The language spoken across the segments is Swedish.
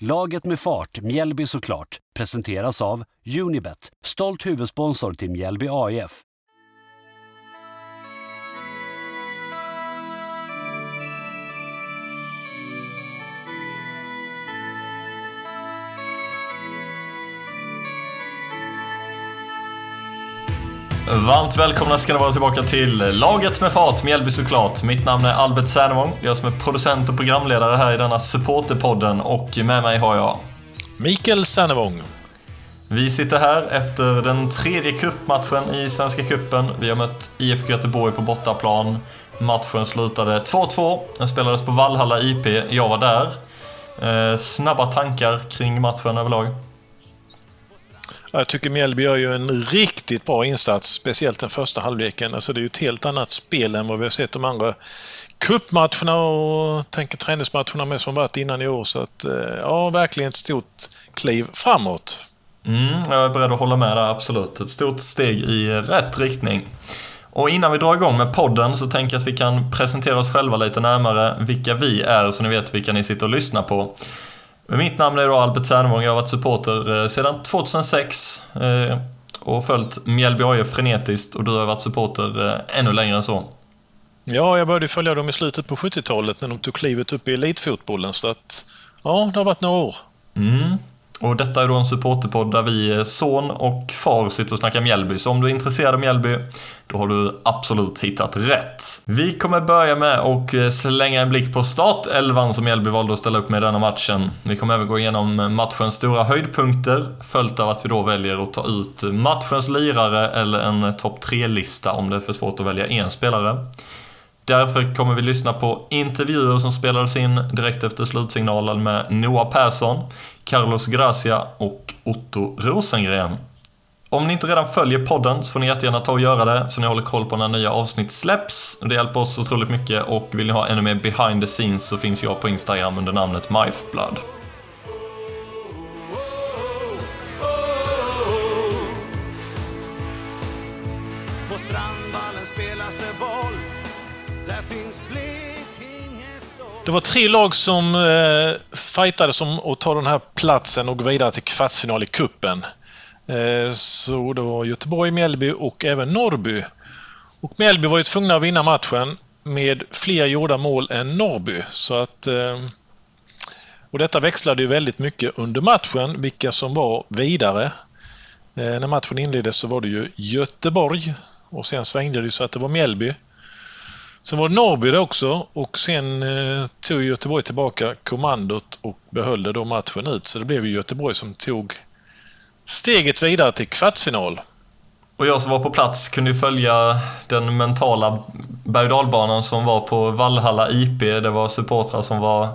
Laget med fart, Mjällby såklart, presenteras av Unibet, stolt huvudsponsor till Mjällby AIF. Varmt välkomna ska ni vara tillbaka till Laget med fart, Mjällby såklart. Mitt namn är Albert Sernevång, jag som är producent och programledare här i denna supporterpodden och med mig har jag Mikael Sernevång. Vi sitter här efter den tredje cupmatchen i Svenska Cupen. Vi har mött IFK Göteborg på bortaplan. Matchen slutade 2-2. Den spelades på Vallhalla IP. Jag var där. Eh, snabba tankar kring matchen överlag? Jag tycker Mjällby gör ju en riktigt bra insats, speciellt den första halvleken. Alltså det är ju ett helt annat spel än vad vi har sett de andra cupmatcherna och tänker träningsmatcherna med som varit innan i år. Så att, eh, ja, verkligen ett stort kliv framåt. Mm, jag är beredd att hålla med där, absolut. Ett stort steg i rätt riktning. Och innan vi drar igång med podden så tänker jag att vi kan presentera oss själva lite närmare, vilka vi är, så ni vet vilka ni sitter och lyssnar på. Mitt namn är då Albert Sernevång, jag har varit supporter eh, sedan 2006 eh, och följt Mjällby AIF frenetiskt och du har varit supporter eh, ännu längre än så. Ja, jag började följa dem i slutet på 70-talet när de tog klivet upp i elitfotbollen så att ja, det har varit några år. Mm. Och detta är då en supporterpodd där vi eh, son och far sitter och snackar Mjällby. Så om du är intresserad av Mjällby, då har du absolut hittat rätt. Vi kommer börja med att eh, slänga en blick på startelvan som Mjällby valde att ställa upp med i denna matchen. Vi kommer även gå igenom matchens stora höjdpunkter, följt av att vi då väljer att ta ut matchens lirare eller en topp 3-lista om det är för svårt att välja en spelare. Därför kommer vi lyssna på intervjuer som spelades in direkt efter slutsignalen med Noah Persson, Carlos Gracia och Otto Rosengren. Om ni inte redan följer podden så får ni jättegärna ta och göra det så ni håller koll på när nya avsnitt släpps. Det hjälper oss otroligt mycket och vill ni ha ännu mer behind the scenes så finns jag på Instagram under namnet MyFblood. Det var tre lag som eh, fightades om att ta den här platsen och gå vidare till kvartsfinal i kuppen. Eh, så det var Göteborg, Mjällby och även Norrby. Och Mjällby var ju tvungna att vinna matchen med fler gjorda mål än Norrby. Så att, eh, och detta växlade ju väldigt mycket under matchen, vilka som var vidare. Eh, när matchen inleddes så var det ju Göteborg och sen svängde det så att det var Mjällby. Sen var det Norrby det också och sen eh, tog Göteborg tillbaka kommandot och behöll det då matchen ut. Så det blev ju Göteborg som tog steget vidare till kvartsfinal. Och jag som var på plats kunde ju följa den mentala berg och som var på Vallhalla IP. Det var supportrar som var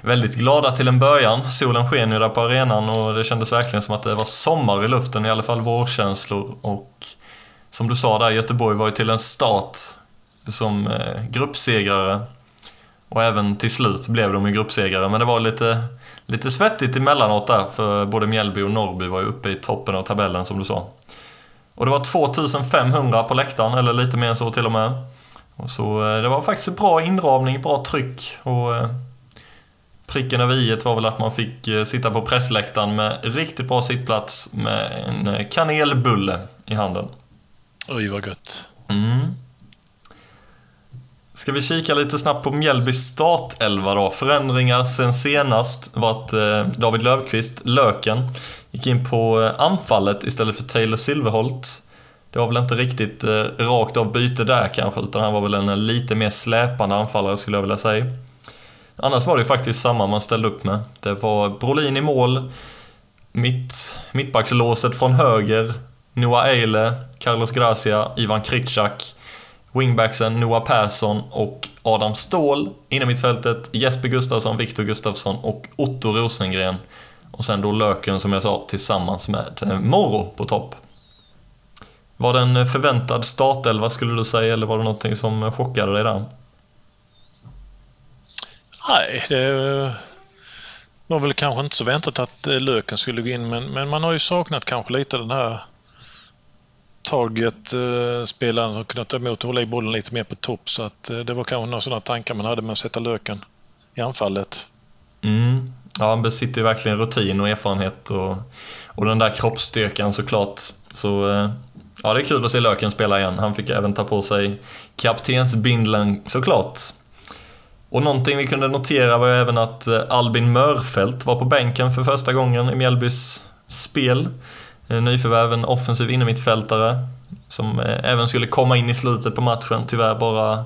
väldigt glada till en början. Solen sken ju där på arenan och det kändes verkligen som att det var sommar i luften, i alla fall vårkänslor. Och som du sa där, Göteborg var ju till en start som eh, gruppsegrare. Och även till slut blev de ju gruppsegrare, men det var lite, lite svettigt emellanåt där, för både Mjällby och Norrby var ju uppe i toppen av tabellen som du sa. Och det var 2500 på läktaren, eller lite mer än så till och med. Och så eh, det var faktiskt bra inramning, bra tryck och eh, pricken över i var väl att man fick sitta på pressläktaren med riktigt bra sittplats med en kanelbulle i handen. Oj, vad gött. Mm. Ska vi kika lite snabbt på Mjällbys startelva då? Förändringar sen senast var att eh, David Löfqvist, Löken, gick in på eh, anfallet istället för Taylor Silverholt. Det var väl inte riktigt eh, rakt av byte där kanske, utan han var väl en lite mer släpande anfallare skulle jag vilja säga. Annars var det ju faktiskt samma man ställde upp med. Det var Brolin i mål, mitt, mittbackslåset från höger, Noah Eile, Carlos Gracia, Ivan Kritschak Wingbacksen Noah Persson och Adam Ståhl. Inom mittfältet Jesper Gustafsson, Viktor Gustafsson och Otto Rosengren. Och sen då Löken som jag sa tillsammans med eh, Morro på topp. Var det en eh, förväntad startelva skulle du säga eller var det någonting som eh, chockade dig där? Nej, det var väl kanske inte så väntat att Löken skulle gå in men, men man har ju saknat kanske lite den här target-spelaren som kunde ta emot och hålla i bollen lite mer på topp. Så att eh, det var kanske några sådana tankar man hade med att sätta löken i anfallet. Mm. Ja, han besitter ju verkligen rutin och erfarenhet och, och den där kroppsstyrkan såklart. Så eh, ja, det är kul att se Löken spela igen. Han fick även ta på sig kaptensbindeln såklart. Och någonting vi kunde notera var ju även att eh, Albin Mörfelt var på bänken för första gången i Mjällbys spel. Eh, Nyförvärv, en offensiv innermittfältare som eh, även skulle komma in i slutet på matchen. Tyvärr bara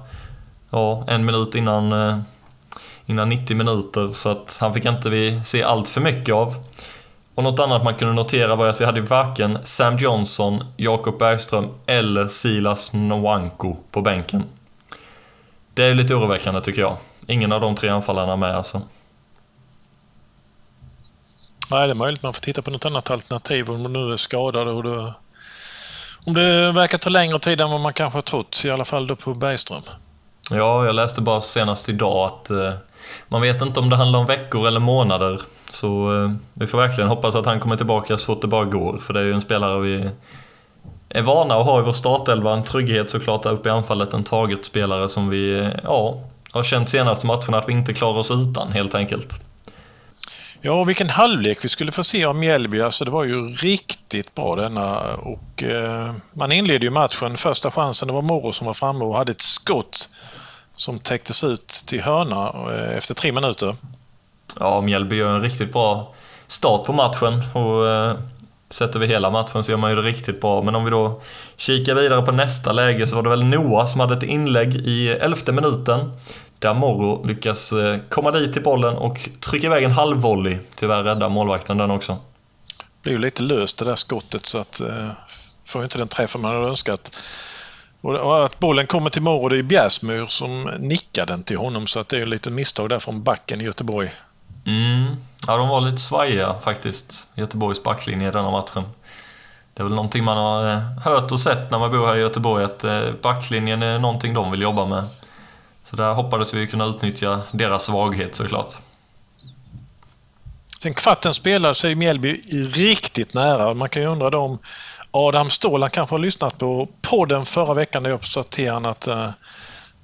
ja, en minut innan eh, innan 90 minuter så att han fick inte vi se allt för mycket av. Och något annat man kunde notera var att vi hade varken Sam Johnson, Jakob Bergström eller Silas Nwanko på bänken. Det är lite oroväckande tycker jag. Ingen av de tre anfallarna med alltså. Nej, det är möjligt man får titta på något annat alternativ om du nu är skadad och du... om det verkar ta längre tid än vad man kanske har trott, i alla fall då på Bergström. Ja, jag läste bara senast idag att eh, man vet inte om det handlar om veckor eller månader. Så eh, vi får verkligen hoppas att han kommer tillbaka så fort det bara går. För det är ju en spelare vi är vana att ha i vår startelva. En trygghet såklart där uppe i anfallet. En taget spelare som vi, eh, ja, har känt senaste matcherna att vi inte klarar oss utan helt enkelt. Ja, och vilken halvlek vi skulle få se av Mjällby. Alltså det var ju riktigt bra denna och eh, man inledde ju matchen. Första chansen, det var Moro som var framme och hade ett skott som täcktes ut till hörna eh, efter tre minuter. Ja, Mjällby gör en riktigt bra start på matchen och eh, sätter vi hela matchen så gör man ju det riktigt bra. Men om vi då kikar vidare på nästa läge så var det väl Noah som hade ett inlägg i elfte minuten. Där Morro lyckas eh, komma dit till bollen och trycka iväg en halvvolley. Tyvärr räddar målvakten den också. Det blev ju lite löst det där skottet så att eh, får inte den träffen man hade önskat. Och att bollen kommer till Moro, det är Bjärsmyr som nickar den till honom så att det är lite misstag där från backen i Göteborg. Mm. Ja, de var lite svajiga faktiskt, Göteborgs backlinje i denna matchen. Det är väl någonting man har eh, hört och sett när man bor här i Göteborg, att eh, backlinjen är någonting de vill jobba med. Så där hoppades vi kunna utnyttja deras svaghet såklart. Sen kvarten spelade sig Mjällby riktigt nära. Man kan ju undra då om Adam Ståhl, kanske har lyssnat på podden förra veckan där jag sa till honom att, eh,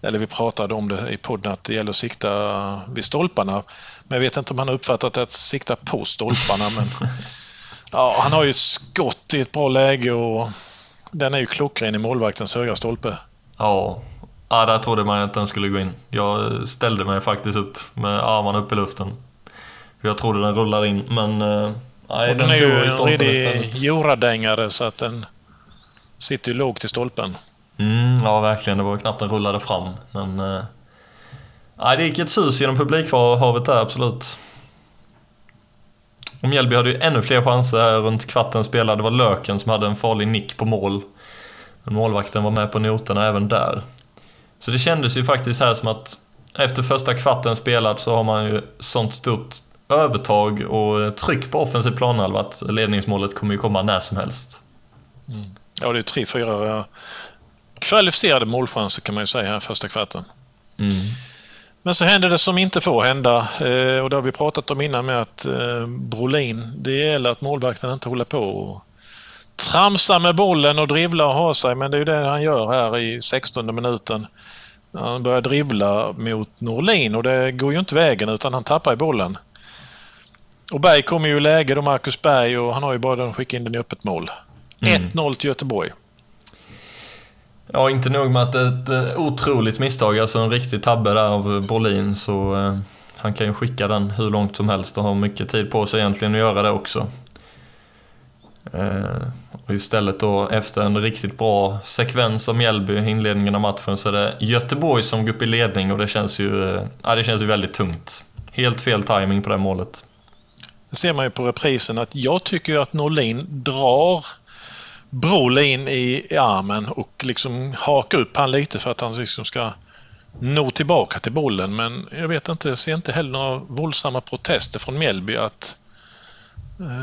eller vi pratade om det i podden, att det gäller att sikta vid stolparna. Men jag vet inte om han har uppfattat att sikta på stolparna. Men, ja, han har ju ett skott i ett bra läge och den är ju klockren i målvaktens högra stolpe. Ja, ja där trodde man att den skulle gå in. Jag ställde mig faktiskt upp med armarna upp i luften. Jag trodde den rullade in, men eh, Nej, och den, den är ju en redig joradängare så att den sitter ju lågt i stolpen. Mm, ja, verkligen. Det var knappt den rullade fram. Men... Eh, nej, det gick ett sus genom publikhavet där, absolut. Och Mjällby hade ju ännu fler chanser här runt kvarten spelade. Det var Löken som hade en farlig nick på mål. Men målvakten var med på noterna även där. Så det kändes ju faktiskt här som att efter första kvarten spelad så har man ju sånt stort övertag och tryck på offensiv planhalva att ledningsmålet kommer ju komma när som helst. Mm. Ja, det är tre, fyra kvalificerade målchanser kan man ju säga här första kvarten. Mm. Men så händer det som inte får hända eh, och det har vi pratat om innan med att eh, Brolin, det gäller att målvakten inte håller på och tramsar med bollen och dribblar och har sig men det är ju det han gör här i 16 minuten. Han börjar dribbla mot Norlin och det går ju inte vägen utan han tappar i bollen. Och Berg kommer ju i läge då, Marcus Berg, och han har ju bara skickat in den i öppet mål. Mm. 1-0 till Göteborg. Ja, inte nog med att det är ett eh, otroligt misstag, alltså en riktig tabbe där av Bolin, så eh, han kan ju skicka den hur långt som helst och har mycket tid på sig egentligen att göra det också. Eh, och istället då efter en riktigt bra sekvens av Mjällby i inledningen av matchen så är det Göteborg som går upp i ledning och det känns ju, ja, det känns ju väldigt tungt. Helt fel timing på det målet. Det ser man ju på reprisen att jag tycker att Norlin drar Brolin i, i armen och liksom hakar upp han lite för att han liksom ska nå tillbaka till bollen. Men jag vet inte, jag ser inte heller några våldsamma protester från Mjällby att,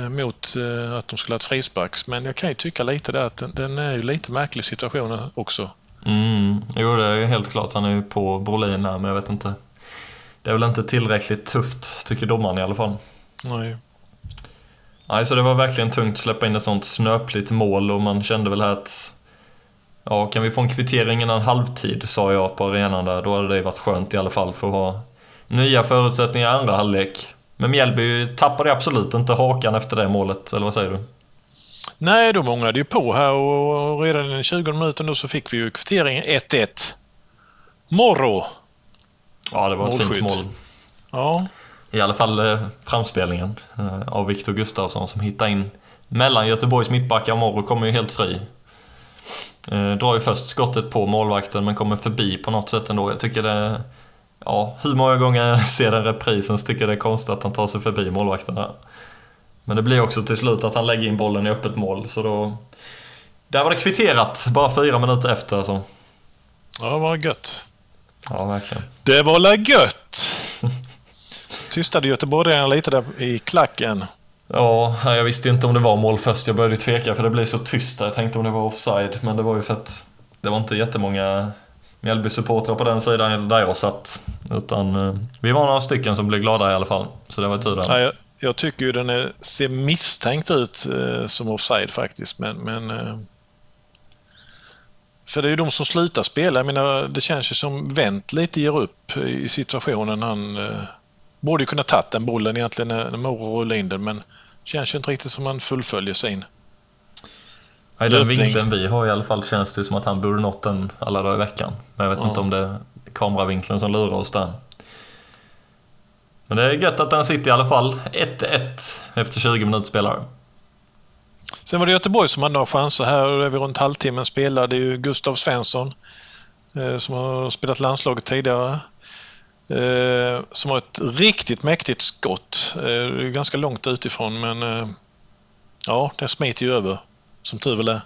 mot eh, att de skulle ha ett frispark. Men jag kan ju tycka lite där att den, den är ju lite märklig situation också. Mm, jo, det är helt klart. Han är ju på Brolin här, men jag vet inte. Det är väl inte tillräckligt tufft, tycker domaren i alla fall. Nej. Nej, så det var verkligen tungt att släppa in ett sånt snöpligt mål och man kände väl här att Ja, kan vi få en kvittering innan halvtid, sa jag på arenan där, då hade det varit skönt i alla fall för att ha nya förutsättningar i andra halvlek. Men Mjällby tappade absolut inte hakan efter det målet, eller vad säger du? Nej, de ångade ju på här och redan i den 20 minuten då så fick vi ju kvitteringen 1-1. Morro. Ja, det var ett Målskytt. fint mål. Ja, I alla fall eh, framspelningen eh, av Viktor Gustafsson som hittar in mellan Göteborgs mittbackar Morro kommer ju helt fri. Eh, drar ju först skottet på målvakten men kommer förbi på något sätt ändå. Jag tycker det... Ja, hur många gånger jag ser den reprisen så tycker jag det är konstigt att han tar sig förbi målvakten där. Men det blir också till slut att han lägger in bollen i öppet mål så då... Där var det kvitterat bara fyra minuter efter alltså. ja det var gött. Ja, verkligen. Det var la gött! Tystade göteborgarna lite där i klacken. Ja, jag visste inte om det var mål först. Jag började tveka för det blev så tyst där. Jag tänkte om det var offside, men det var ju för att det var inte jättemånga Mjällby-supportrar på den sidan där jag satt. Utan eh, vi var några stycken som blev glada i alla fall. Så det var tur det. Ja, jag, jag tycker ju den är, ser misstänkt ut eh, som offside faktiskt. Men, men eh, för det är ju de som slutar spela. Jag menar, det känns ju som Wendt lite ger upp i situationen. Han eh, borde ju kunna tagit den bollen egentligen när, när Moro rullade in den. Men känns ju inte riktigt som han fullföljer sin. I den vinkeln vi har i alla fall känns det som att han borde nått den alla dagar i veckan. Men jag vet Ja. inte om det är kameravinkeln som lurar oss där. Men det är gött att den sitter i alla fall. 1-1 efter 20 minuter spelare. Sen var det Göteborg som hade några chanser här och det är vi runt halvtimmen spelade. Det är ju Gustav Svensson eh, som har spelat landslaget tidigare. Eh, som har ett riktigt mäktigt skott. Eh, det är ganska långt utifrån men ja, det smiter ju över. Som tur väl är.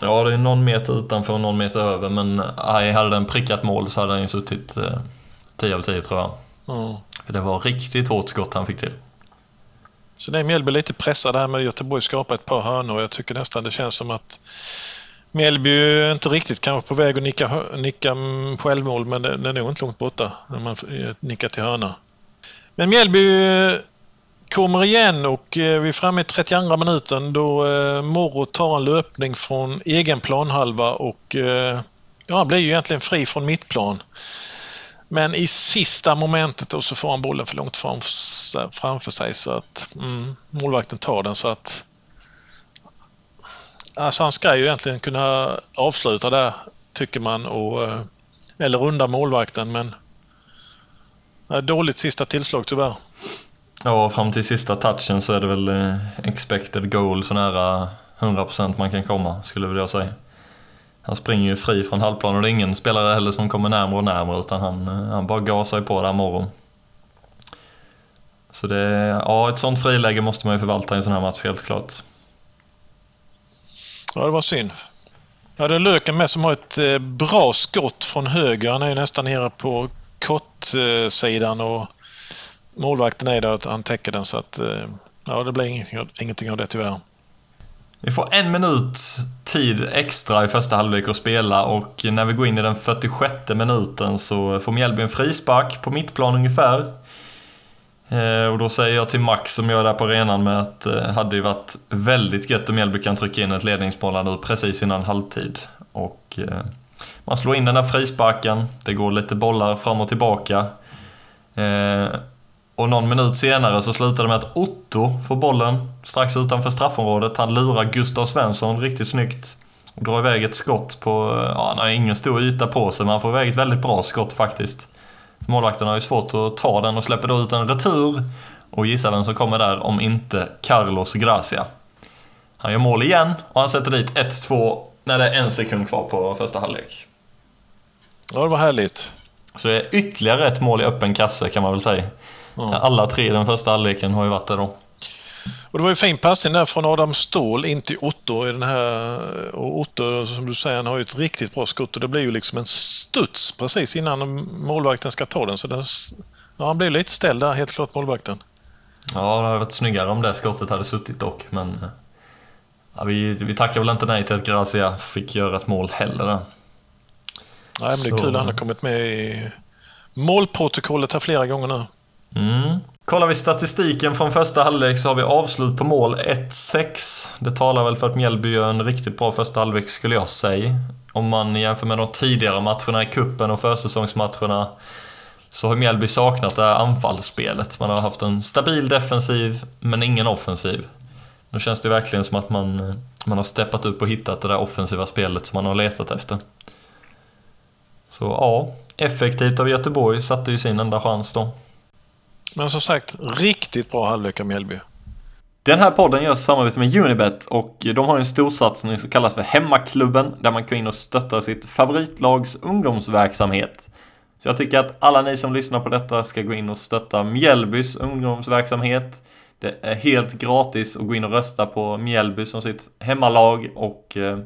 Ja, det är någon meter utanför och någon meter över, men aj, hade den prickat mål så hade den ju suttit eh, 10 av 10 tror jag. Ja. För det var riktigt hårt skott han fick till. Så det är Mjällby lite pressad här med Göteborg skapar ett par hörnor. Jag tycker nästan det känns som att Mjällby är inte riktigt kanske på väg att nicka, nicka mm, självmål men det, är nog inte långt borta när man eh, nickar till hörna. Men Mjällby eh, kommer igen och eh, vi är framme i 32 minuten då eh, Morro tar en löpning från egen planhalva och eh, ja, han blir ju egentligen fri från mittplan. Men i sista momentet då så får han bollen för långt framför sig så att mm, målvakten tar den så att Alltså han ska ju egentligen kunna avsluta där tycker man och eller runda målvakten men dåligt sista tillslag tyvärr. Ja, fram till sista touchen så är det väl eh, expected goal så nära 100% man kan komma, skulle väl jag säga. Han springer ju fri från halvplan och det är ingen spelare heller som kommer närmare och närmare utan han, eh, han bara gasar ju på där morgon. Så det, ja ett sånt friläge måste man ju förvalta i en sån här match helt klart. Ja det var synd. Ja det är Löken med som har ett eh, bra skott från höger. Han är ju nästan nere på kortsidan och målvakten är där att han täcker den så att eh, ja det blir ingenting, av- ingenting av det tyvärr. Vi får en minut tid extra i första halvlek att spela och när vi går in i den 46 minuten så får Mjällby en frispark på mittplan ungefär. Eh, och då säger jag till Max som jag är där på arenan med att det hade ju varit väldigt gött om Mjällby kan trycka in ett ledningsmål nu precis innan halvtid. Och man slår in den där frisparken, det går lite bollar fram och tillbaka. Och någon minut senare så slutar det med att Otto får bollen strax utanför straffområdet. Han lurar Gustav Svensson riktigt snyggt. Och drar iväg ett skott på... Ja, han har ingen stor yta på sig, men han får iväg ett väldigt bra skott faktiskt. Målvakten har ju svårt att ta den och släpper då ut en retur. Och gissa vem som kommer där om inte Carlos Gracia. Han gör mål igen och han sätter dit 1-2 när det är en sekund kvar på första halvlek. Ja det var härligt. Så det är ytterligare ett mål i öppen kasse kan man väl säga. Ja. Alla tre i den första halvleken har ju varit det då. Och det var ju fin passning där från Adam Ståhl in till Otto i den här. Och Otto som du säger han har ju ett riktigt bra skott och det blir ju liksom en studs precis innan målvakten ska ta den. Så den, ja, han blev lite ställd där helt klart målvakten. Ja, det hade varit snyggare om det skottet hade suttit dock, men... Ja, vi, vi tackar väl inte nej till att Gracia fick göra ett mål heller där. Nej, men det är Så- kul att han har kommit med i målprotokollet här flera gånger nu. Mm. Kollar vi statistiken från första halvlek så har vi avslut på mål 1-6. Det talar väl för att Mjällby gör en riktigt bra första halvlek skulle jag säga. Om man jämför med de tidigare matcherna i kuppen och försäsongsmatcherna så har Mjällby saknat det här anfallsspelet. Man har haft en stabil defensiv, men ingen offensiv. Nu känns det verkligen som att man, man har steppat upp och hittat det där offensiva spelet som man har letat efter. Så ja, effektivt av Göteborg satte ju sin enda chans då. Men som sagt, riktigt bra halvlek av Mjällby. Den här podden görs i samarbete med Unibet och de har en storsatsning som kallas för Hemmaklubben där man kan in och stötta sitt favoritlags ungdomsverksamhet. Så jag tycker att alla ni som lyssnar på detta ska gå in och stötta Mjällbys ungdomsverksamhet. Det är helt gratis att gå in och rösta på Mjällby som sitt hemmalag och eh,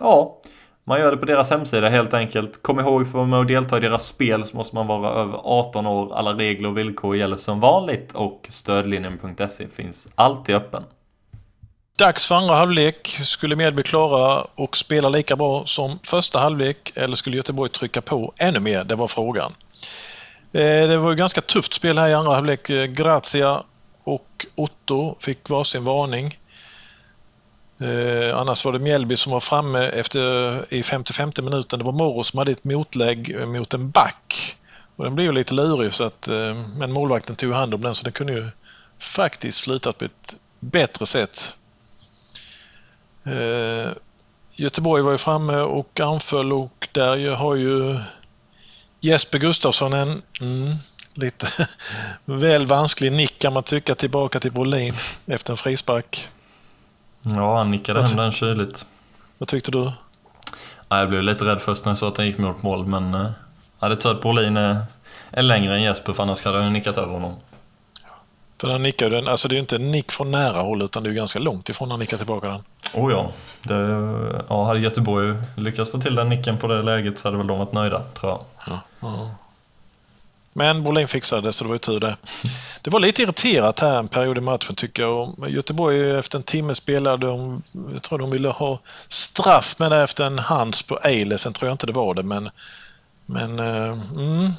ja, man gör det på deras hemsida helt enkelt. Kom ihåg, för att vara med och delta i deras spel så måste man vara över 18 år. Alla regler och villkor gäller som vanligt och stödlinjen.se finns alltid öppen. Dags för andra halvlek. Skulle Mjällby klara och spela lika bra som första halvlek eller skulle Göteborg trycka på ännu mer? Det var frågan. Eh, det var ju ganska tufft spel här i andra halvlek. Eh, Grazia och Otto fick varsin varning. Eh, annars var det Mjällby som var framme efter, i 55 minuten. Det var Moro som hade ett motlägg eh, mot en back. Och den blev lite lurig så att, eh, men målvakten tog hand om den så det kunde ju faktiskt slutat på ett bättre sätt. Eh, Göteborg var ju framme och anföll och där har ju Jesper Gustafsson en mm, lite väl vansklig nick kan man tycka tillbaka till Brolin efter en frispark. Ja, han nickade hem den kyligt. Vad tyckte du? Ja, jag blev lite rädd först när jag såg att den gick mot mål, men jag hade tur att Brolin är, är längre än Jesper, för annars hade jag nickat över honom. För han nickar den, alltså det är ju inte en nick från nära håll utan det är ganska långt ifrån han nickar tillbaka den. Oh ja. Det, ja, hade Göteborg lyckats få till den nicken på det läget så hade väl de varit nöjda, tror jag. Ja, ja. Men Brolin fixade det så det var ju tur det. Det var lite irriterat här en period i matchen tycker jag. Göteborg efter en timme spelade de, jag tror de ville ha straff med det efter en hands på Eile. Sen tror jag inte det var det men, men eh, mm,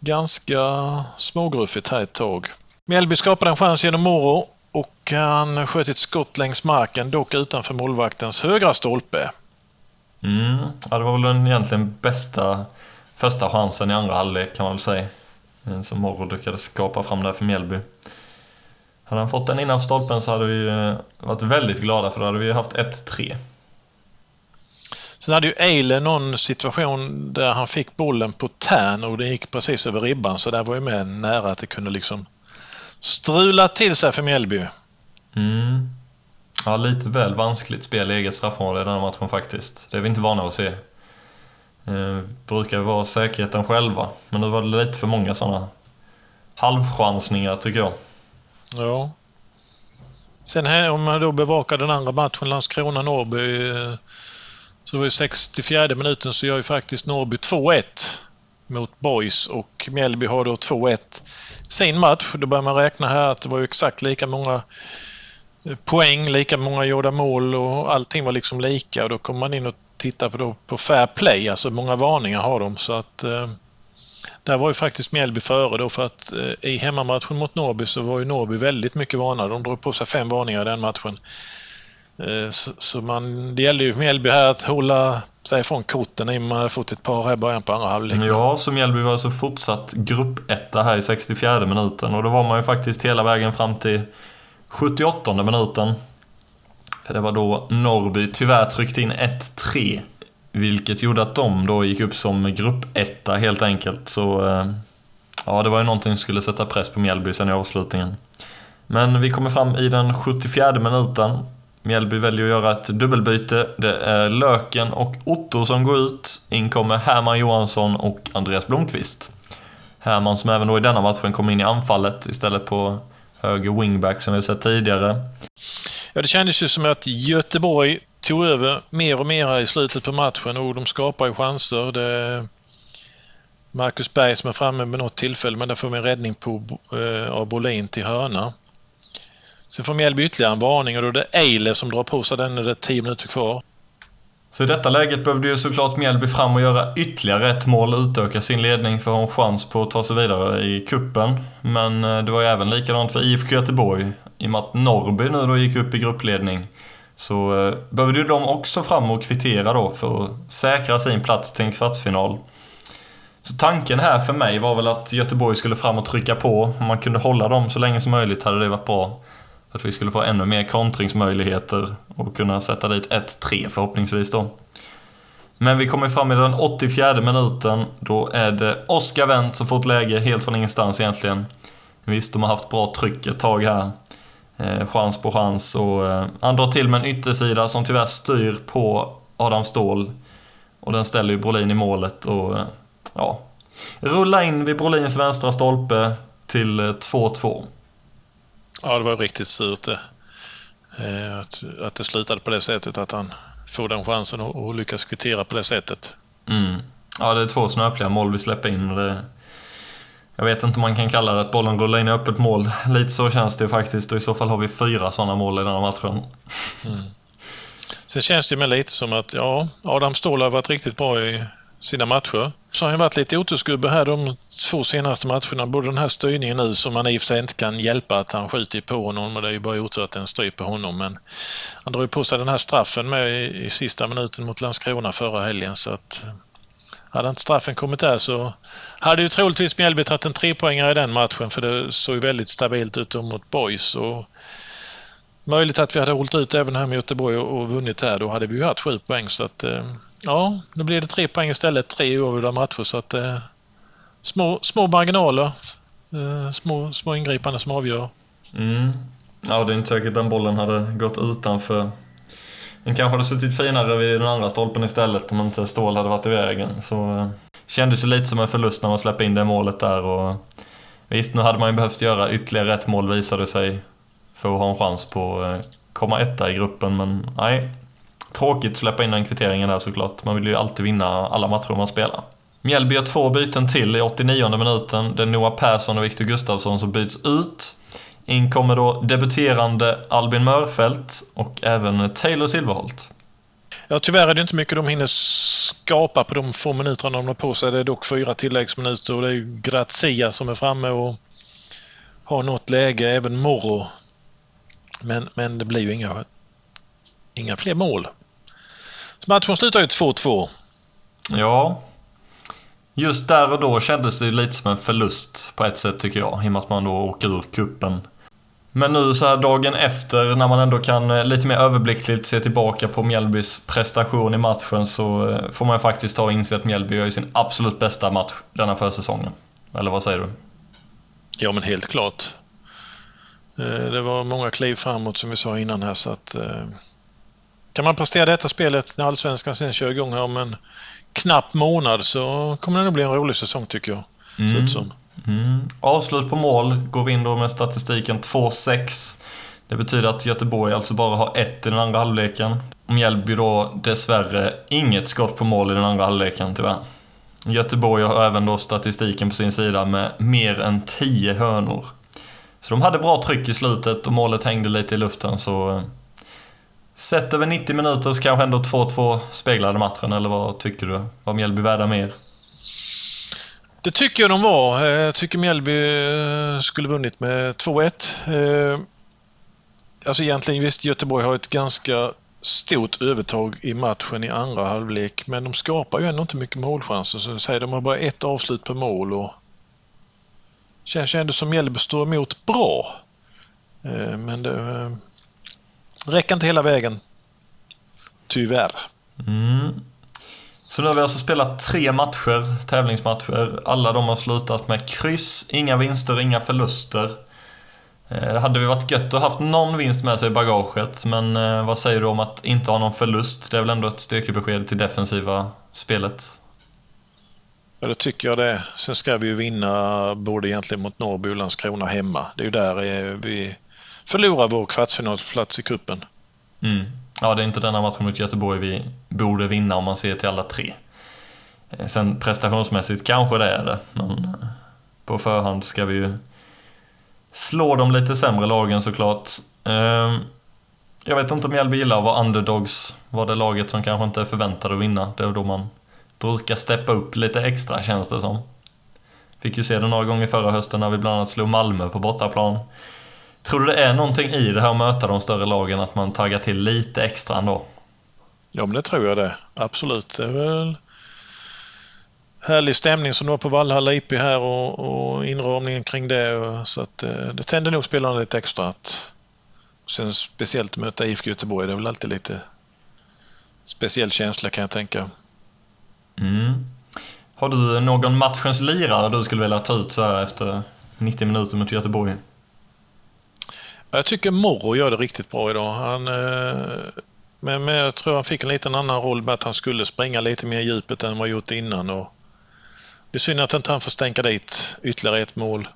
ganska smågruffigt här ett tag. Mjällby skapade en chans genom Moro och han sköt ett skott längs marken, dock utanför målvaktens högra stolpe. Mm, ja, det var väl den egentligen bästa första chansen i andra halvlek kan man väl säga. Som Morro lyckades skapa fram där för Mjällby. Hade han fått den innanför stolpen så hade vi eh, varit väldigt glada för då hade vi haft 1-3. Sen hade ju Eile någon situation där han fick bollen på tärn och det gick precis över ribban så där var ju med nära att det kunde liksom strula till sig för Mjällby. Mm. Ja, lite väl vanskligt spel i eget straffområde i den matchen faktiskt. Det är vi inte vana att se. Eh, brukar vara säkerheten själva, men nu var det lite för många sådana halvchansningar tycker jag. Ja. Sen här, om man då bevakar den andra matchen, Landskrona-Norrby, eh, så var det 64 minuten så gör ju faktiskt Norrby 2-1 mot Boys och Mjällby har då 2-1 sin match. Då börjar man räkna här att det var exakt lika många eh, poäng, lika många gjorda mål och allting var liksom lika och då kommer man in och tittar på, då, på fair play, alltså många varningar har de så att eh, där var ju faktiskt Mjällby före då för att eh, i hemmamatchen mot Norrby så var ju Norrby väldigt mycket varnade. De drog på sig fem varningar i den matchen. Eh, så, så man, det gällde ju för Mjällby här att hålla sig ifrån korten i och med man hade fått ett par här i början på andra halvlek. Ja, så Mjällby var alltså fortsatt gruppetta här i 64 minuten och då var man ju faktiskt hela vägen fram till 78 minuten. För det var då Norrby tyvärr tryckte in 1-3. Vilket gjorde att de då gick upp som gruppetta helt enkelt. Så eh, ja, det var ju någonting som skulle sätta press på Mjällby sen i avslutningen. Men vi kommer fram i den 74 minuten. Mjällby väljer att göra ett dubbelbyte. Det är Löken och Otto som går ut. In kommer Herman Johansson och Andreas Blomqvist. Herman som även då i denna matchen kom in i anfallet istället på höger wingback som vi sett tidigare. Ja, det kändes ju som att Göteborg tog över mer och mer i slutet på matchen och de skapar ju chanser. Det Marcus Berg som är framme med något tillfälle men där får vi en räddning på, eh, av Bolin till hörna. Sen får Mjällby ytterligare en varning och då är det Eilef som drar på sig den när det är 10 minuter kvar. Så i detta läget behövde ju såklart Mjällby fram och göra ytterligare ett mål och utöka sin ledning för att ha en chans på att ta sig vidare i kuppen. Men eh, det var ju även likadant för IFK Göteborg. I och med att Norrby nu då gick upp i gruppledning så eh, behövde ju de också fram och kvittera då för att säkra sin plats till en kvartsfinal. Så tanken här för mig var väl att Göteborg skulle fram och trycka på. Om man kunde hålla dem så länge som möjligt hade det varit bra. Att vi skulle få ännu mer kontringsmöjligheter och kunna sätta dit 1-3 förhoppningsvis då. Men vi kommer fram i den 84 minuten. Då är det Oskar Wendt som får ett läge helt från ingenstans egentligen. Visst, de har haft bra tryck ett tag här. Eh, chans på chans och eh, han drar till med en yttersida som tyvärr styr på Adam Ståhl. Och den ställer ju Brolin i målet och eh, ja, rulla in vid Brolins vänstra stolpe till eh, 2-2. Ja, det var riktigt surt det. Eh, att, att det slutade på det sättet, att han får den chansen och, och lyckas kvittera på det sättet. Mm. Ja, det är två snöpliga mål vi släpper in. Det, jag vet inte om man kan kalla det att bollen rullar in i öppet mål. Lite så känns det faktiskt och i så fall har vi fyra sådana mål i den här matchen. Mm. Sen känns det med lite som att ja, Adam Ståhl har varit riktigt bra i sina matcher. Så har han varit lite otursgubbe här de två senaste matcherna. Både den här styrningen nu som man i och för sig inte kan hjälpa att han skjuter på honom. och det är ju bara otur att den stryper honom. Men han drar ju på sig den här straffen med i, i sista minuten mot Landskrona förra helgen. Så att eh, hade inte straffen kommit där så hade ju troligtvis Mjällby tagit en trepoängare i den matchen för det såg ju väldigt stabilt ut mot Boys. Och möjligt att vi hade hållit ut även här med Göteborg och, vunnit här. Då hade vi ju haft sju poäng. Så att, eh, ja, nu blir det tre poäng istället. Tre oavgjorda matcher. Så att, eh, små, små marginaler. Eh, små, små ingripanden som avgör. Mm. Ja, det är inte säkert att den bollen hade gått utanför. Den kanske hade suttit finare vid den andra stolpen istället om inte Ståhl hade varit i vägen. Så eh, kändes ju lite som en förlust när man släppte in det målet där och Visst, nu hade man ju behövt göra ytterligare ett mål visade sig för att ha en chans på att eh, komma etta i gruppen, men nej. Tråkigt att släppa in den kvitteringen där såklart. Man vill ju alltid vinna alla matcher man spelar. Mjällby gör två byten till i 89 minuten. Det är Noah Persson och Viktor Gustafsson som byts ut. In kommer då debuterande Albin Mörfelt och även Taylor Silverholt. Ja, tyvärr är det inte mycket de hinner skapa på de få minuterna de har på sig. Det är dock fyra tilläggsminuter och det är ju Grazia som är framme och har något läge. Även Morro men, men det blir ju inga, inga fler mål. Matchen slutar ju 2-2. Ja. Just där och då kändes det lite som en förlust på ett sätt tycker jag. I och med att man då åker ur kuppen. Men nu så här dagen efter när man ändå kan eh, lite mer överblickligt se tillbaka på Mjällbys prestation i matchen så eh, får man faktiskt ta och inse att Mjällby gör sin absolut bästa match denna försäsongen. Eller vad säger du? Ja men helt klart. Eh, det var många kliv framåt som vi sa innan här så att kan man prestera detta spelet när Allsvenskan sen kör igång här om en knapp månad så kommer det nog bli en rolig säsong tycker jag. Mm. som. Mm. Avslut på mål går vi in då med statistiken 2-6. Det betyder att Göteborg alltså bara har ett i den andra halvleken. Mjällby då dessvärre inget skott på mål i den andra halvleken tyvärr. Göteborg har även då statistiken på sin sida med mer än 10 hörnor. Så de hade bra tryck i slutet och målet hängde lite i luften så... Sett över 90 minuter så kanske ändå 2-2 speglade matchen, eller vad tycker du? Var Mjällby värda mer? Det tycker jag de var. Eh, jag tycker Mjällby eh, skulle vunnit med 2-1. Eh, alltså egentligen visst, Göteborg har ett ganska stort övertag i matchen i andra halvlek, men de skapar ju ändå inte mycket målchanser. Så säger de har bara ett avslut per mål och Känns ändå som Mjällby står emot bra. Men det räcker inte hela vägen. Tyvärr. Mm. Så nu har vi alltså spelat tre matcher, tävlingsmatcher. Alla de har slutat med kryss, inga vinster, inga förluster. Eh, det hade vi varit gött att haft någon vinst med sig i bagaget, men vad säger du om att inte ha någon förlust? Det är väl ändå ett styrkebesked till defensiva spelet? Ja, det tycker jag det. Sen ska vi ju vinna både egentligen mot Norrby och Landskrona hemma. Det är ju där eh, vi förlorar vår kvartsfinalsplats i kuppen. Mm. Ja, det är inte denna matchen mot Göteborg vi borde vinna om man ser till alla tre. Eh, sen prestationsmässigt kanske det är det, men eh, på förhand ska vi ju slå de lite sämre lagen såklart. Ehm, jag vet inte om Mjällby gillar att vara underdogs, var det laget som kanske inte är förväntade att vinna. Det är då man brukar steppa upp lite extra känns det som. Fick ju se det några gånger förra hösten när vi bland annat slog Malmö på bortaplan. Tror du det är någonting i det här att möta de större lagen, att man taggar till lite extra ändå? Ja, men det tror jag det. Absolut. Det är väl härlig stämning som det var på Valhalla IP här och, och inramningen kring det. Och, så att, eh, det tände nog spelarna lite extra. Att, sen speciellt möta IFK Göteborg, det är väl alltid lite speciell känsla kan jag tänka. Mm. Har du någon matchens lirare du skulle vilja ta ut så här efter 90 minuter mot Göteborg? Jag tycker Morro gör det riktigt bra idag. Han, eh, men, men jag tror han fick en liten annan roll med att han skulle springa lite mer djupet än vad han gjort innan. Och det är synd att inte han får stänka dit ytterligare ett mål.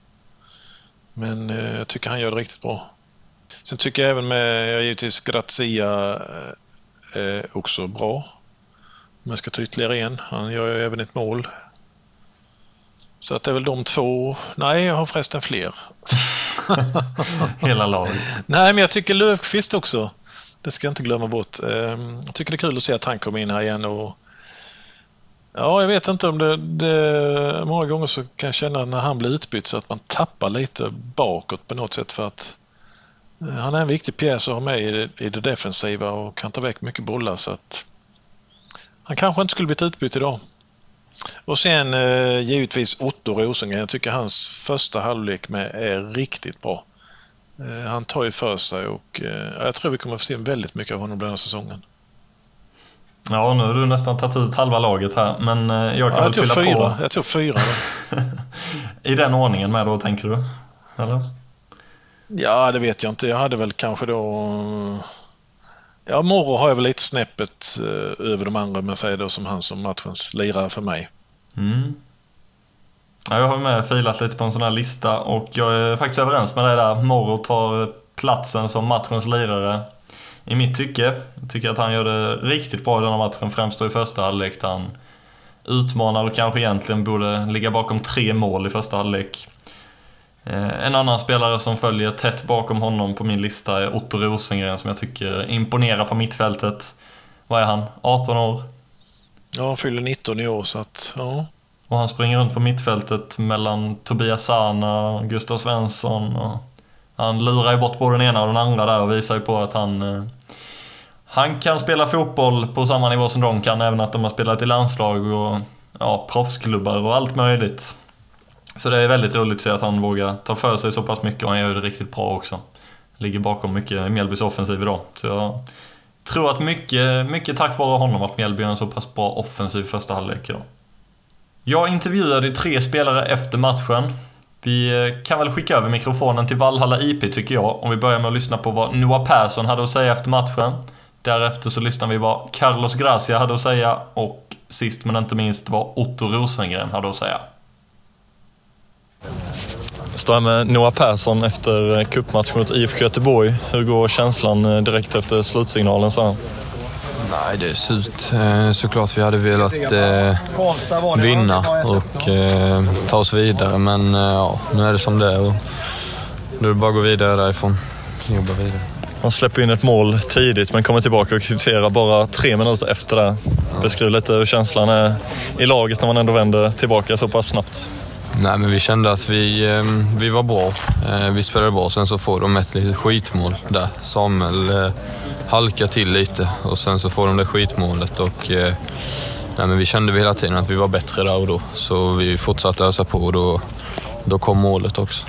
Men eh, jag tycker han gör det riktigt bra. Sen tycker jag även med, jag givetvis Grazia eh, eh, också bra. Om jag ska ta ytterligare en. Han gör ju även ett mål. Så att det är väl de två. Nej, jag har förresten fler. Hela laget. Nej, men jag tycker Löfqvist också. Det ska jag inte glömma bort. Ehm, jag tycker det är kul att se att han kommer in här igen. Och ja, jag vet inte om det, det... Många gånger så kan jag känna när han blir utbytt så att man tappar lite bakåt på något sätt för att eh, han är en viktig pjäs att ha med i det, i det defensiva och kan ta väck mycket bollar så att han kanske inte skulle blivit utbytt idag. Och sen eh, givetvis Otto Rosengren. Jag tycker hans första halvlek med är riktigt bra. Eh, han tar ju för sig och eh, jag tror vi kommer att få se väldigt mycket av honom den här säsongen. Ja, nu har du nästan tagit ut halva laget här, men eh, jag kan ja, väl fylla fyra. på. Jag tror fyra. I den ordningen med då, tänker du? Eller? Ja, det vet jag inte. Jag hade väl kanske då... Ja, Morro har jag väl lite snäppet eh, över de andra, men säger då som han som matchens lirare för mig. Mm. Ja, jag har med filat lite på en sån här lista och jag är faktiskt överens med dig där. Morro tar platsen som matchens lirare. I mitt tycke. Jag tycker att han gör det riktigt bra i den här matchen, främst då i första halvlek där han utmanar och kanske egentligen borde ligga bakom tre mål i första halvlek. Eh, En annan spelare som följer tätt bakom honom på min lista är Otto Rosengren som jag tycker imponerar på mittfältet. Vad är han? 18 år? Ja, han fyller 19 i år så att, ja. Och han springer runt på mittfältet mellan Tobias Sana och Gustav Svensson. Och han lurar ju bort både den ena och den andra där och visar ju på att han... eh, Han kan spela fotboll på samma nivå som de kan, även att de har spelat i landslag och ja, proffsklubbar och allt möjligt. Så det är väldigt roligt att se att han vågar ta för sig så pass mycket och han gör det riktigt bra också. Ligger bakom mycket i Mjällbys offensiv idag. Så jag tror att mycket, mycket tack vare honom att Mjällby gör en så pass bra offensiv första halvlek idag. Jag intervjuade tre spelare efter matchen. Vi eh, kan väl skicka över mikrofonen till Valhalla IP tycker jag. Om vi börjar med att lyssna på vad Noah Persson hade att säga efter matchen. Därefter så lyssnar vi vad Carlos Gracia hade att säga och sist men inte minst vad Otto Rosengren hade att säga. Står här med Noah Persson efter cupmatchen mot IFK Göteborg. Hur går känslan eh, direkt efter slutsignalen så här? Nej, det är surt. Eh, Såklart vi hade velat eh, vinna och eh, ta oss vidare, men eh, ja, nu är det som det är. Och nu är det bara att gå vidare därifrån. Jobba vidare. Han släpper in ett mål tidigt men kommer tillbaka och kvitterar bara tre minuter efter det. Beskriv lite hur känslan är i laget när man ändå vänder tillbaka så pass snabbt. Nej, men vi kände att vi, eh, vi var bra. Eh, vi spelade bra. Sen så får de ett litet skitmål där. Samuel eh, halkar till lite och sen så får de det skitmålet. Och, eh, nej, men vi kände hela tiden att vi var bättre där och då. Så vi fortsatte ösa på och då, då kom målet också.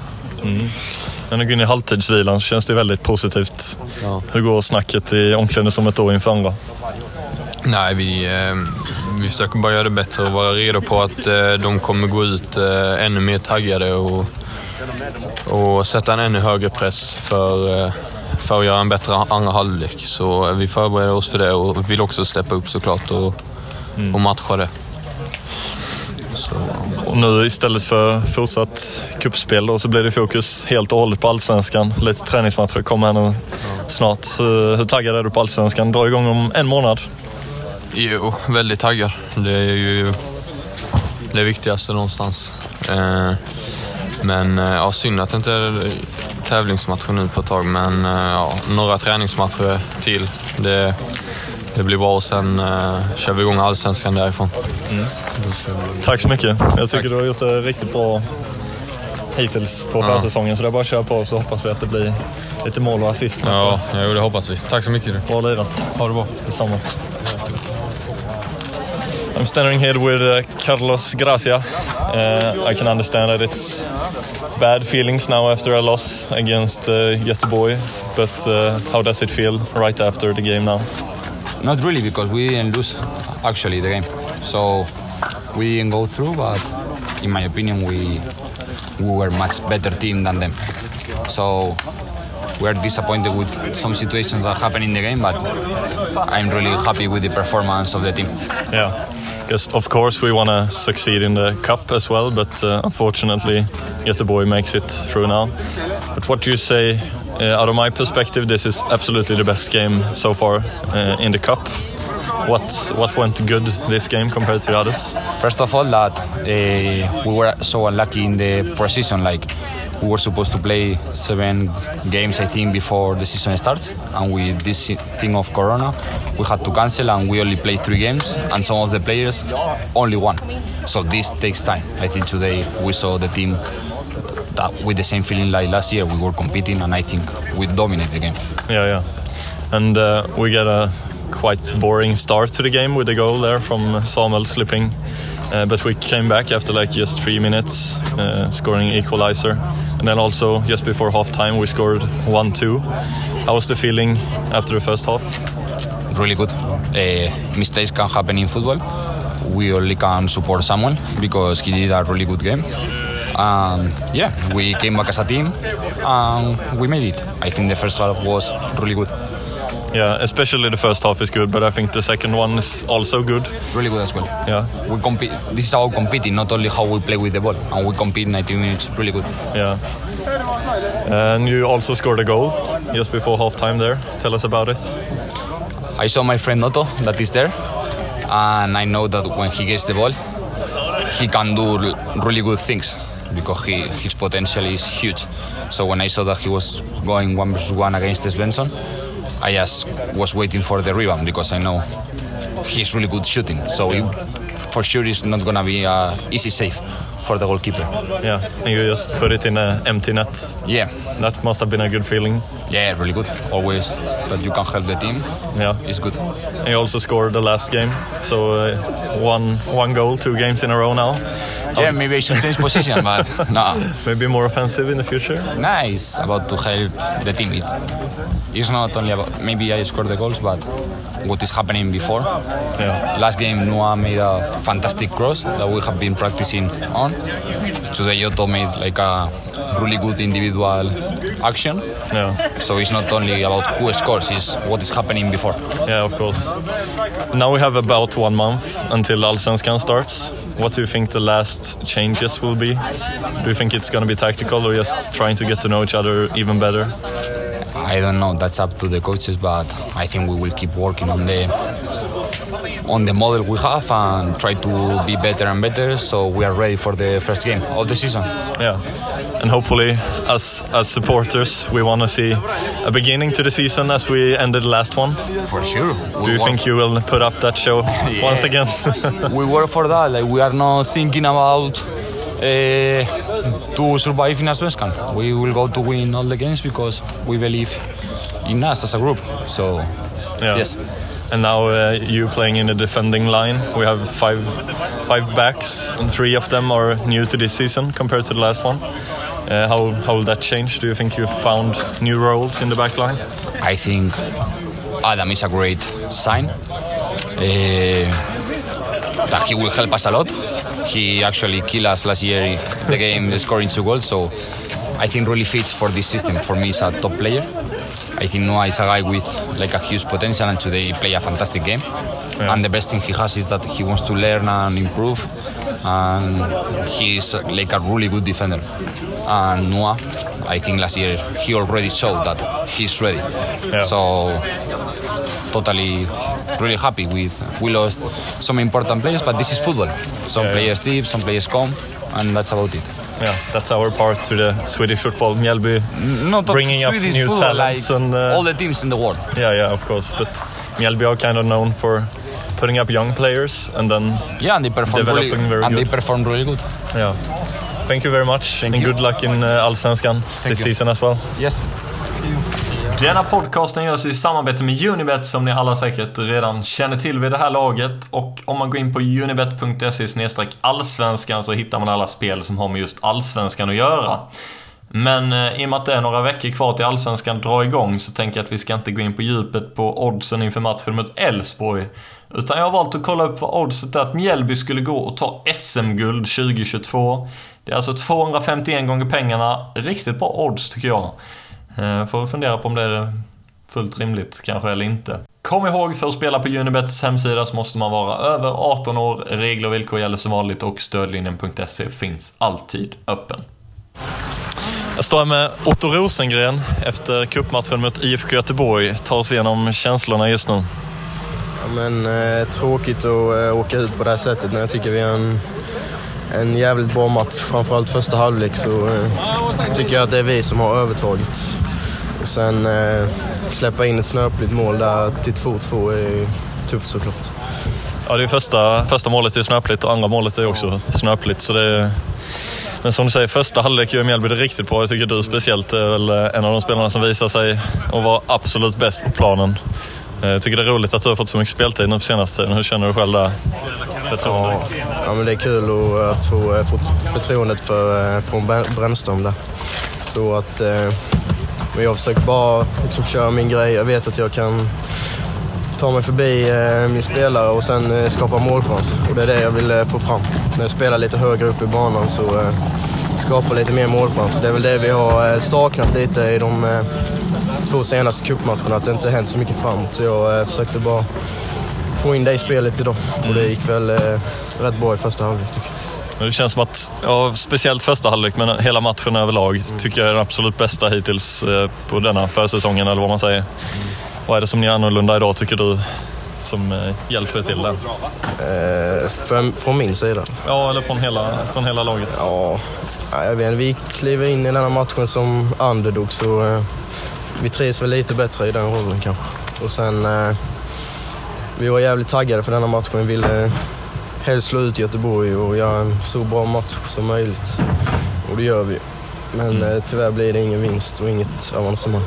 När ni går in i halvtidsvilan känns det väldigt positivt. Ja. Hur går snacket i omklädningsrummet då inför andra? Nej, vi, eh, vi försöker bara göra det bättre och vara redo på att eh, de kommer gå ut eh, ännu mer taggade och, och sätta en ännu högre press för, eh, för att göra en bättre andra halvlek. Så vi förbereder oss för det och vill också steppa upp såklart och, och matcha det. Så, Och nu istället för fortsatt kuppspel då, så blir det fokus helt och hållet på Allsvenskan. Lite träningsmatcher kommer här nu snart. Så hur taggad är du på Allsvenskan? Drar igång om en månad. Jo, väldigt taggad. Det är ju det viktigaste någonstans. Eh, men eh, ja, synd att det inte är tävlingsmatcher nu på ett tag, men eh, ja, några träningsmatcher till. Det, det blir bra och sen eh, kör vi igång allsvenskan därifrån. Tack så mycket. Jag tycker du har gjort det riktigt bra hittills på försäsongen. Så det är bara att köra på så hoppas vi att det blir lite mål och assist. Ja, jo, det hoppas vi. Tack så mycket. Bra lirat. Ha det bra. Detsamma. I'm standing here with uh, Carlos Gracia. Uh, I can understand that it's bad feelings now after a loss against uh, Göteborg, but uh, how does it feel right after the game now? Not really, because we didn't lose actually the game. So we didn't go through, but in my opinion, we we were much better team than them. So we are disappointed with some situations that happened in the game, but I'm really happy with the performance of the team. Yeah, because of course we want to succeed in the cup as well, but uh, unfortunately Göteborg makes it through now. But what do you say? Uh, out of my perspective, this is absolutely the best game so far uh, in the cup. What what went good this game compared to others? First of all, that uh, we were so unlucky in the preseason. Like we were supposed to play seven games, I think, before the season starts, and with this thing of Corona, we had to cancel, and we only played three games, and some of the players only one. So this takes time. I think today we saw the team that with the same feeling like last year. We were competing, and I think we dominate the game. Yeah, yeah. And uh, we get a quite boring start to the game with a goal there from Samuel slipping. Uh, but we came back after like just three minutes, uh, scoring equalizer. And then also just before half time, we scored 1 2. How was the feeling after the first half? really good. Uh, mistakes can happen in football. We only can support someone because he did a really good game. Um, yeah, we came back as a team and we made it. I think the first half was really good. Yeah, especially the first half is good, but I think the second one is also good. Really good as well. Yeah, We compete. This is about competing, not only how we play with the ball. And we compete 90 minutes. Really good. yeah. And you also scored a goal just before half time there. Tell us about it. I saw my friend Otto that is there, and I know that when he gets the ball, he can do really good things because he, his potential is huge. So when I saw that he was going one versus one against Svensson, I just was waiting for the rebound because I know he's really good shooting. So it, for sure it's not gonna be easy save for the goalkeeper. Yeah, and you just put it in an empty net. Yeah, That must have been a good feeling. yeah, really good. Always that you can help the team Yeah. it's good. And you also scored the last game, so uh, one one goal, two games in a row now. Yeah, maybe I should change position, but no. Maybe more offensive in the future. nice about to help the team. It's, it's not only about maybe I scored the goals, but what is happening before. Yeah, Last game, Noah made a fantastic cross that we have been practicing on. Today, Otto made like a really good individual action. yeah, So it's not only about who scores, it's what is happening before. yeah. Of course. Now we have about one month until Allsvenskan starts. What do you think the last changes will be? Do you think it's going to be tactical or just trying to get to know each other even better? I don't know. That's up to the coaches, but I think we will keep working on the on the model we have and try to be better and better. So we are ready for the first game of the season. Yeah. And hopefully, as as supporters, we want to see a beginning to the season as we ended the last one. For sure. Do you think you will put up that show once again? we work for that? Like we are not thinking about uh, to survive in Svenskan. We will go to win all the games because we believe in us as a group. So yeah. yes. And now uh, you playing in the defending line. We have five five backs, and three of them are new to this season compared to the last one. Uh, how how will that change? Do you think you found new roles in the back line? I think Adam is a great sign. Uh, that he will help us a lot. He actually killed us last year the game scoring two goals, so I think really fits for this system. For me, he's a top player. I think Noah is a guy with like a huge potential, and today he played a fantastic game. Yeah. And the best thing he has is that he wants to learn and improve, and he's like a really good defender. And Noah, I think last year he already showed that he's ready. Yeah. So totally really happy with we lost some important players but this is football some Yeah, yeah. players leave some players come and that's about it Yeah, that's our part to the Swedish football. Mjällby. Bringing up Swedish new football, talents like and, uh, all the teams in the world Yeah, yeah, of course. But Mjällby are kind of known for putting up young players and then yeah and they perform really, very and they good. perform really good yeah. Thank you very much Thank and you. good luck in uh, Allsvenskan this you. season as well. yes Denna podcasten görs i samarbete med Unibet som ni alla säkert redan känner till vid det här laget. Och om man går in på unibet.se allsvenskan så hittar man alla spel som har med just allsvenskan att göra. Men eh, i och med att det är några veckor kvar till Allsvenskan drar igång så tänker jag att vi ska inte gå in på djupet på oddsen inför matchen mot Elfsborg. Utan jag har valt att kolla upp vad oddset är att Mjällby skulle gå och ta SM-guld 2022. Det är alltså 251 gånger pengarna. Riktigt bra odds tycker jag. Eh, får vi fundera på om det är fullt rimligt kanske eller inte. Kom ihåg, för att spela på Unibets hemsida så måste man vara över 18 år. Regler och villkor gäller som vanligt och stödlinjen.se finns alltid öppen. Jag står här med Otto Rosengren efter cupmatchen mot IFK Göteborg. Ta oss igenom känslorna just nu. Ja, men, eh, tråkigt att eh, åka ut på det här sättet, men jag tycker vi har en, en jävligt bra match. Framförallt första halvlek så eh, tycker jag att det är vi som har övertaget. Och sen eh, släppa in ett snöpligt mål där till 2-2 är tufft såklart. Ja, det är första, första målet är snöpligt och andra målet är också snöpligt. Så det är... Men som du säger, första halvlek gör Mjällby det riktigt bra. Jag tycker du speciellt är väl en av de spelarna som visar sig att vara absolut bäst på planen. Jag tycker det är roligt att du har fått så mycket speltid nu på senaste tiden. Hur känner du själv där? Ja, ja, men det är kul att få förtroendet för, från Brännström där. Så att... Men jag försöker bara liksom köra min grej. Jag vet att jag kan ta mig förbi eh, min spelare och sen eh, skapa målchans. Och det är det jag vill eh, få fram. När jag spelar lite högre upp i banan så skapar lite mer målchans. Det är väl det vi har saknat lite i de två senaste cupmatcherna, att det inte hänt så mycket framåt. Så jag försökte bara få in det i spelet idag och det gick väl rätt bra i första halvlek tycker jag. Det känns som att, ja, speciellt första halvlek, men hela matchen överlag tycker jag är den absolut bästa hittills på denna försäsongen, eller vad man säger. Vad är det som är annorlunda idag, tycker du, som eh, hjälper till där? Eh, från min sida? Ja, eller från hela, från hela laget. Ja, jag vet Vi kliver in i den här matchen som underdog, så eh, vi trivs väl lite bättre i den rollen kanske. Och sen, eh, vi var jävligt taggade för denna matchen. Vi ville helst slå ut Göteborg och göra en så bra match som möjligt. Och det gör vi. Men mm. tyvärr blir det ingen vinst och inget avancemang.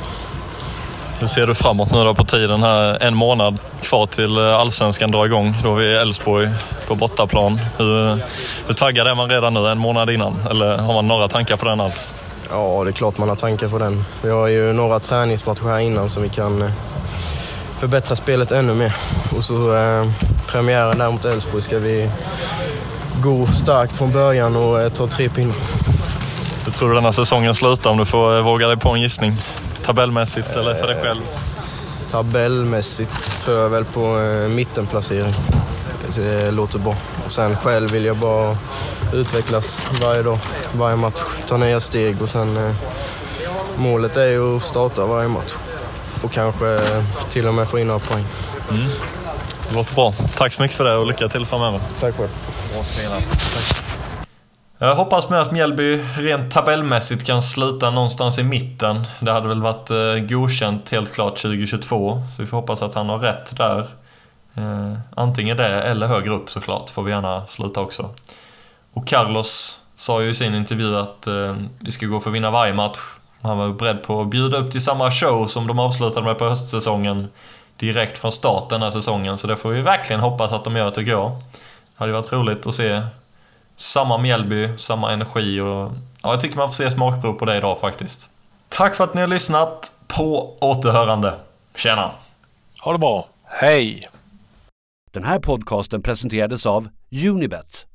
Hur ser du framåt nu då på tiden här? En månad kvar till Allsvenskan drar igång. Då är vi i Elfsborg på bortaplan. Hur, hur taggad är man redan nu, en månad innan? Eller har man några tankar på den alls? Ja, det är klart man har tankar på den. Vi har ju några träningsmatcher här innan som vi kan förbättra spelet ännu mer. Och så eh, premiären där mot Elfsborg ska vi gå starkt från början och eh, ta tre pinnar. Hur tror du denna säsongen slutar om du får eh, våga dig på en gissning? Tabellmässigt eller för dig själv? Tabellmässigt tror jag väl på eh, mittenplacering. Det låter bra. Och sen själv vill jag bara utvecklas varje dag, varje match. Ta nya steg och sen eh, målet är ju att starta varje match. Och kanske till och med få in några poäng. Mm. Det låter bra. Tack så mycket för det och lycka till framöver. Tack själv. Jag hoppas med att Mjällby rent tabellmässigt kan sluta någonstans i mitten. Det hade väl varit eh, godkänt helt klart 2022. Så vi får hoppas att han har rätt där. Eh, antingen det eller högre upp såklart, får vi gärna sluta också. Och Carlos sa ju i sin intervju att eh, vi ska gå för att vinna varje match. Han var beredd på att bjuda upp till samma show som de avslutade med på höstsäsongen direkt från start den här säsongen. Så det får vi verkligen hoppas att de gör tycker jag. Det hade varit roligt att se samma Mjällby, samma energi och ja, jag tycker man får se smakprov på det idag faktiskt. Tack för att ni har lyssnat. På återhörande. Tjena! Ha det bra. Hej! Den här podcasten presenterades av Unibet